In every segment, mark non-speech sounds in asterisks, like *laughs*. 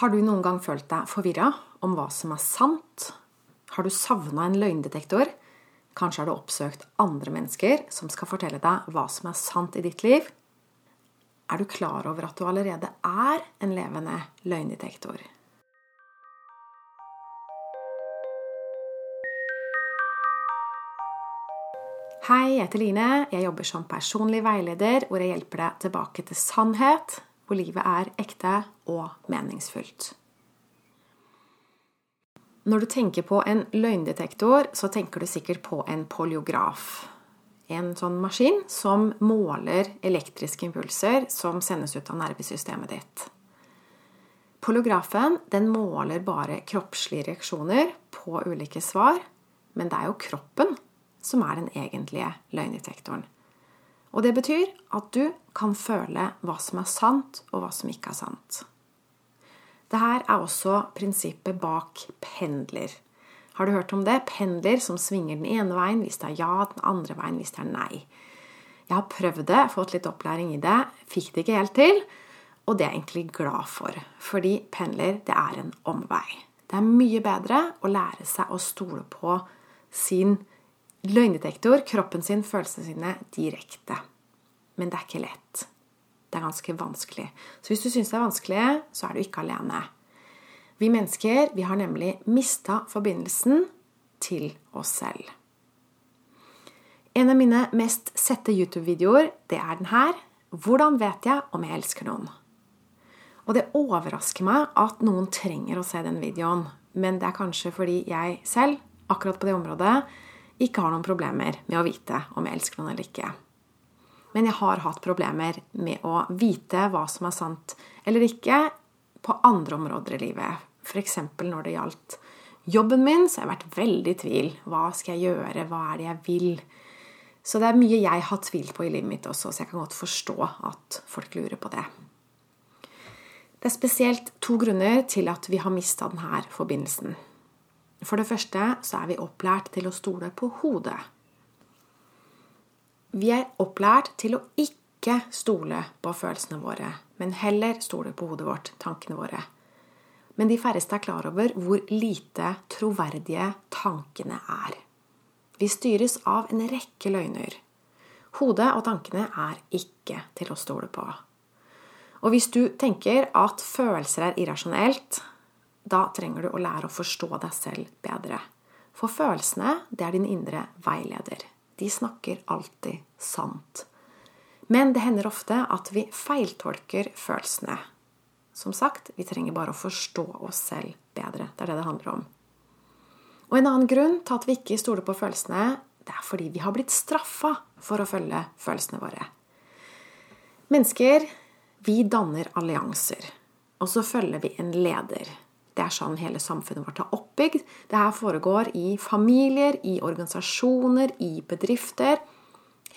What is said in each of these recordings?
Har du noen gang følt deg forvirra om hva som er sant? Har du savna en løgndetektor? Kanskje har du oppsøkt andre mennesker som skal fortelle deg hva som er sant i ditt liv? Er du klar over at du allerede er en levende løgndetektor? Hei, jeg heter Line. Jeg jobber som personlig veileder hvor jeg hjelper deg tilbake til sannhet, hvor livet er ekte og meningsfullt. Når du tenker på en løgndetektor, så tenker du sikkert på en polyograf. En sånn maskin som måler elektriske impulser som sendes ut av nervesystemet ditt. Poliografen den måler bare kroppslige reaksjoner på ulike svar, men det er jo kroppen som er den egentlige løgndetektoren. Og det betyr at du kan føle hva som er sant, og hva som ikke er sant. Dette er også prinsippet bak pendler. Har du hørt om det? Pendler som svinger den ene veien hvis det er ja, den andre veien hvis det er nei. Jeg har prøvd det, fått litt opplæring i det, fikk det ikke helt til. Og det er jeg egentlig glad for, fordi pendler det er en omvei. Det er mye bedre å lære seg å stole på sin løgndetektor, kroppen sin, følelsene sine direkte. Men det er ikke lett. Det er ganske vanskelig. Så hvis du syns det er vanskelig, så er du ikke alene. Vi mennesker vi har nemlig mista forbindelsen til oss selv. En av mine mest sette YouTube-videoer, det er den her. Hvordan vet jeg om jeg elsker noen? Og det overrasker meg at noen trenger å se den videoen. Men det er kanskje fordi jeg selv, akkurat på det området, ikke har noen problemer med å vite om jeg elsker noen eller ikke. Men jeg har hatt problemer med å vite hva som er sant eller ikke på andre områder i livet. F.eks. når det gjaldt jobben min, så har jeg vært veldig i tvil. Hva skal jeg gjøre? Hva er det jeg vil? Så det er mye jeg har tvilt på i livet mitt også, så jeg kan godt forstå at folk lurer på det. Det er spesielt to grunner til at vi har mista denne forbindelsen. For det første så er vi opplært til å stole på hodet. Vi er opplært til å ikke stole på følelsene våre, men heller stole på hodet vårt, tankene våre. Men de færreste er klar over hvor lite troverdige tankene er. Vi styres av en rekke løgner. Hodet og tankene er ikke til å stole på. Og hvis du tenker at følelser er irrasjonelt, da trenger du å lære å forstå deg selv bedre. For følelsene, det er din indre veileder. De snakker alltid sant. Men det hender ofte at vi feiltolker følelsene. Som sagt, vi trenger bare å forstå oss selv bedre. Det er det det handler om. Og en annen grunn til at vi ikke stoler på følelsene, det er fordi vi har blitt straffa for å følge følelsene våre. Mennesker, vi danner allianser. Og så følger vi en leder. Det er sånn hele samfunnet vårt er oppbygd. Det her foregår i familier, i organisasjoner, i bedrifter.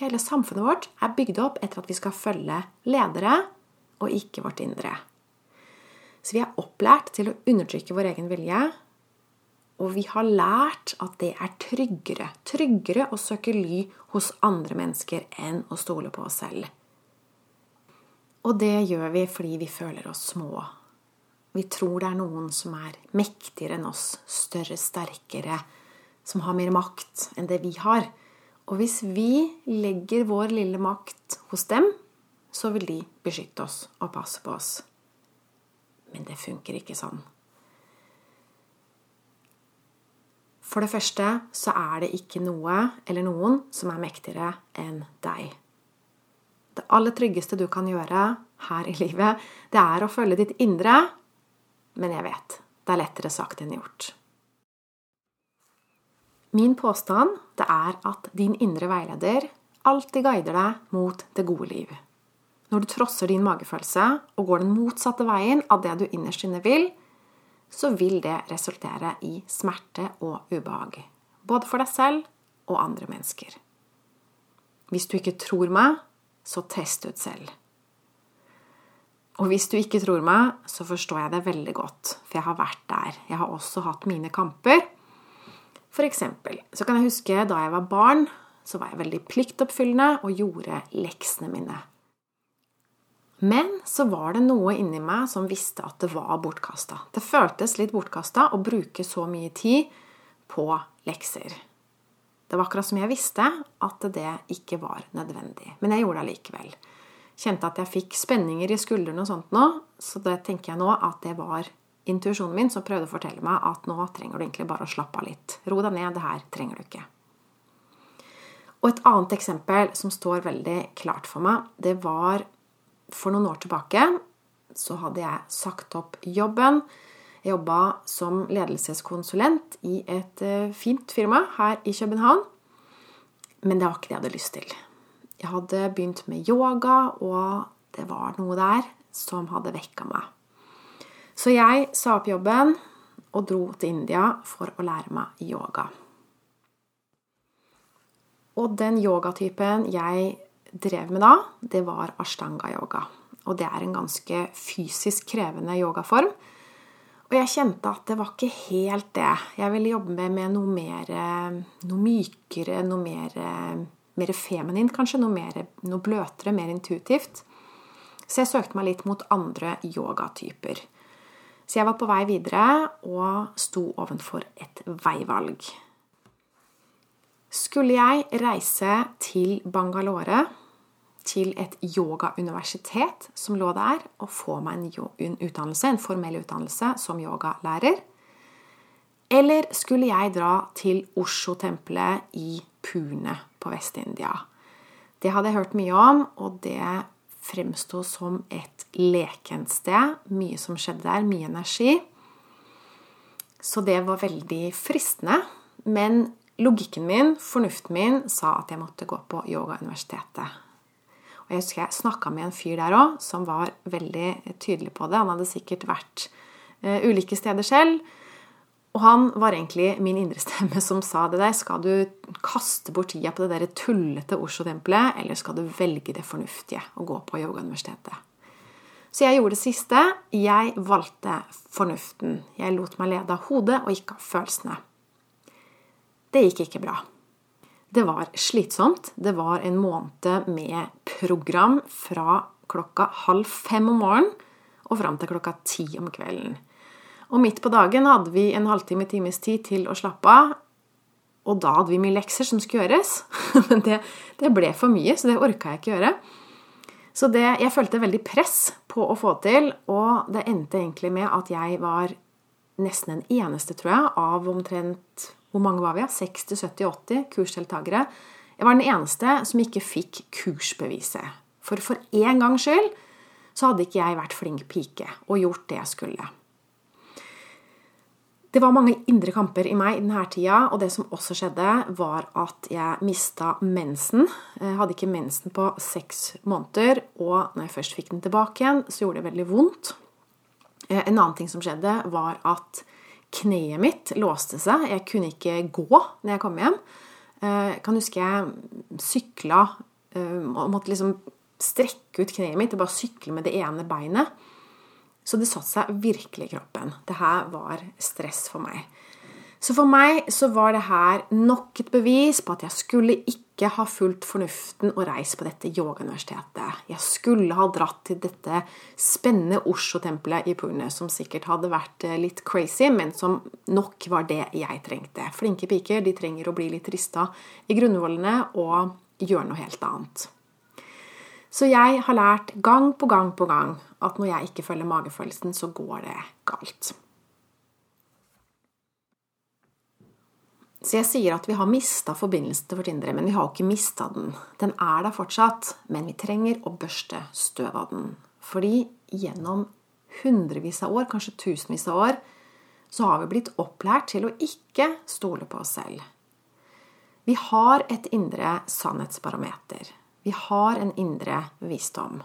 Hele samfunnet vårt er bygd opp etter at vi skal følge ledere og ikke vårt indre. Så vi er opplært til å undertrykke vår egen vilje. Og vi har lært at det er tryggere, tryggere å søke ly hos andre mennesker enn å stole på oss selv. Og det gjør vi fordi vi føler oss små, vi tror det er noen som er mektigere enn oss, større, sterkere, som har mer makt enn det vi har. Og hvis vi legger vår lille makt hos dem, så vil de beskytte oss og passe på oss. Men det funker ikke sånn. For det første så er det ikke noe eller noen som er mektigere enn deg. Det aller tryggeste du kan gjøre her i livet, det er å følge ditt indre men jeg vet det er lettere sagt enn gjort. Min påstand det er at din indre veileder alltid guider deg mot det gode liv. Når du trosser din magefølelse og går den motsatte veien av det du innerst inne vil, så vil det resultere i smerte og ubehag. Både for deg selv og andre mennesker. Hvis du ikke tror meg, så test ut selv. Og hvis du ikke tror meg, så forstår jeg det veldig godt, for jeg har vært der. Jeg har også hatt mine kamper. For eksempel så kan jeg huske da jeg var barn, så var jeg veldig pliktoppfyllende og gjorde leksene mine. Men så var det noe inni meg som visste at det var bortkasta. Det føltes litt bortkasta å bruke så mye tid på lekser. Det var akkurat som jeg visste at det ikke var nødvendig. Men jeg gjorde det allikevel. Kjente at jeg fikk spenninger i skuldrene og sånt nå, så det tenker jeg nå at det var intuisjonen min som prøvde å fortelle meg at nå trenger du egentlig bare å slappe av litt. Ro deg ned, det her trenger du ikke. Og et annet eksempel som står veldig klart for meg, det var for noen år tilbake så hadde jeg sagt opp jobben. Jeg jobba som ledelseskonsulent i et eh, fint firma her i København. Men det var ikke det jeg hadde lyst til. Jeg hadde begynt med yoga, og det var noe der som hadde vekka meg. Så jeg sa opp jobben og dro til India for å lære meg yoga. Og den yogatypen jeg drev med da, det var ashtanga-yoga. Og det er en ganske fysisk krevende yogaform. Og jeg kjente at det var ikke helt det. Jeg ville jobbe med, med noe mer Noe mykere, noe mer, mer feminint, kanskje. Noe, mer, noe bløtere, mer intuitivt. Så jeg søkte meg litt mot andre yogatyper. Så jeg var på vei videre og sto ovenfor et veivalg. Skulle jeg reise til Bangalore til et yogauniversitet som lå der, og få meg en utdannelse, en formell utdannelse som yogalærer? Eller skulle jeg dra til Osho-tempelet i Pune på Vest-India? Det hadde jeg hørt mye om, og det fremsto som et lekent sted. Mye som skjedde der, mye energi. Så det var veldig fristende. Men logikken min, fornuften min, sa at jeg måtte gå på yogauniversitetet. Og Jeg husker jeg snakka med en fyr der òg som var veldig tydelig på det. Han hadde sikkert vært uh, ulike steder selv. Og han var egentlig min indre stemme som sa det der. Skal du kaste bort tida på det der tullete Oslo-tempelet, eller skal du velge det fornuftige og gå på yogauniversitetet? Så jeg gjorde det siste. Jeg valgte fornuften. Jeg lot meg lede av hodet og ikke av følelsene. Det gikk ikke bra. Det var slitsomt. Det var en måned med program fra klokka halv fem om morgenen og fram til klokka ti om kvelden. Og midt på dagen hadde vi en halvtime, times tid til å slappe av. Og da hadde vi mye lekser som skulle gjøres. *laughs* Men det, det ble for mye, så det orka jeg ikke gjøre. Så det, jeg følte veldig press på å få til, og det endte egentlig med at jeg var nesten den eneste, tror jeg, av omtrent hvor mange var vi? 60-70-80 kursdeltakere. Jeg var den eneste som ikke fikk kursbeviset. For for en gangs skyld så hadde ikke jeg vært flink pike og gjort det jeg skulle. Det var mange indre kamper i meg i denne tida, og det som også skjedde, var at jeg mista mensen. Jeg hadde ikke mensen på seks måneder, og når jeg først fikk den tilbake igjen, så gjorde det veldig vondt. Eh, en annen ting som skjedde, var at kneet mitt låste seg. Jeg kunne ikke gå når jeg kom hjem. Eh, jeg kan huske jeg sykla eh, og måtte liksom strekke ut kneet mitt og bare sykle med det ene beinet. Så det satte seg virkelig i kroppen. Det her var stress for meg. Så for meg så var det her nok et bevis på at jeg skulle ikke ha fulgt fornuften og reist på dette yogauniversitetet. Jeg skulle ha dratt til dette spennende Osho-tempelet i Pune, som sikkert hadde vært eh, litt crazy, men som nok var det jeg trengte. Flinke piker de trenger å bli litt rista i grunnvollene og gjøre noe helt annet. Så jeg har lært gang på gang på gang at når jeg ikke følger magefølelsen, så går det galt. Så jeg sier at vi har mista forbindelsen til vårt indre, men vi har jo ikke mista den. Den er der fortsatt, men vi trenger å børste støv av den. Fordi gjennom hundrevis av år, kanskje tusenvis av år, så har vi blitt opplært til å ikke stole på oss selv. Vi har et indre sannhetsbarometer. Vi har en indre visdom.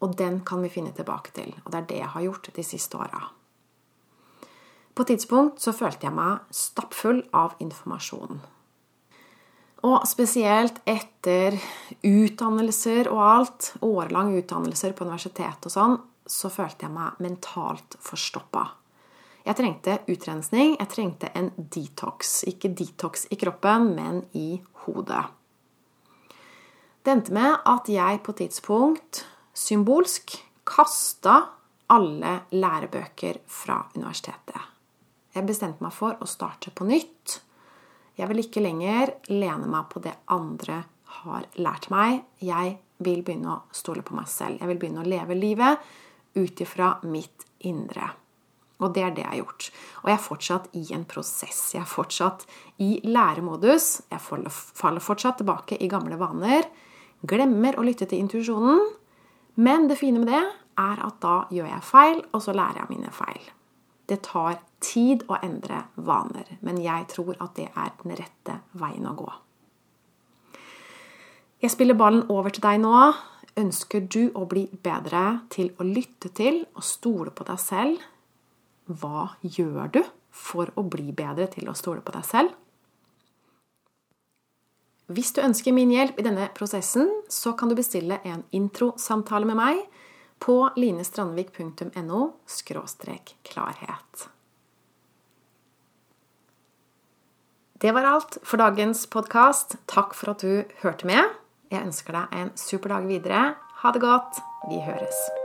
Og den kan vi finne tilbake til. Og det er det jeg har gjort de siste åra. På et tidspunkt så følte jeg meg stappfull av informasjon. Og spesielt etter utdannelser og alt, årelange utdannelser på universitet og sånn, så følte jeg meg mentalt forstoppa. Jeg trengte utrensning, jeg trengte en detox. Ikke detox i kroppen, men i hodet. Det endte med at jeg på tidspunkt symbolsk kasta alle lærebøker fra universitetet. Jeg bestemte meg for å starte på nytt. Jeg vil ikke lenger lene meg på det andre har lært meg. Jeg vil begynne å stole på meg selv. Jeg vil begynne å leve livet ut ifra mitt indre. Og det er det jeg har gjort. Og jeg er fortsatt i en prosess. Jeg er fortsatt i læremodus. Jeg faller fortsatt tilbake i gamle vaner. Glemmer å lytte til intuisjonen. Men det fine med det er at da gjør jeg feil, og så lærer jeg mine feil. Det tar tid å endre vaner, men jeg tror at det er den rette veien å gå. Jeg spiller ballen over til deg nå. Ønsker du å bli bedre til å lytte til og stole på deg selv? Hva gjør du for å bli bedre til å stole på deg selv? Hvis du ønsker min hjelp i denne prosessen, så kan du bestille en introsamtale med meg på linestrandvik.no klarhet. Det var alt for dagens podkast. Takk for at du hørte med. Jeg ønsker deg en super dag videre. Ha det godt. Vi høres.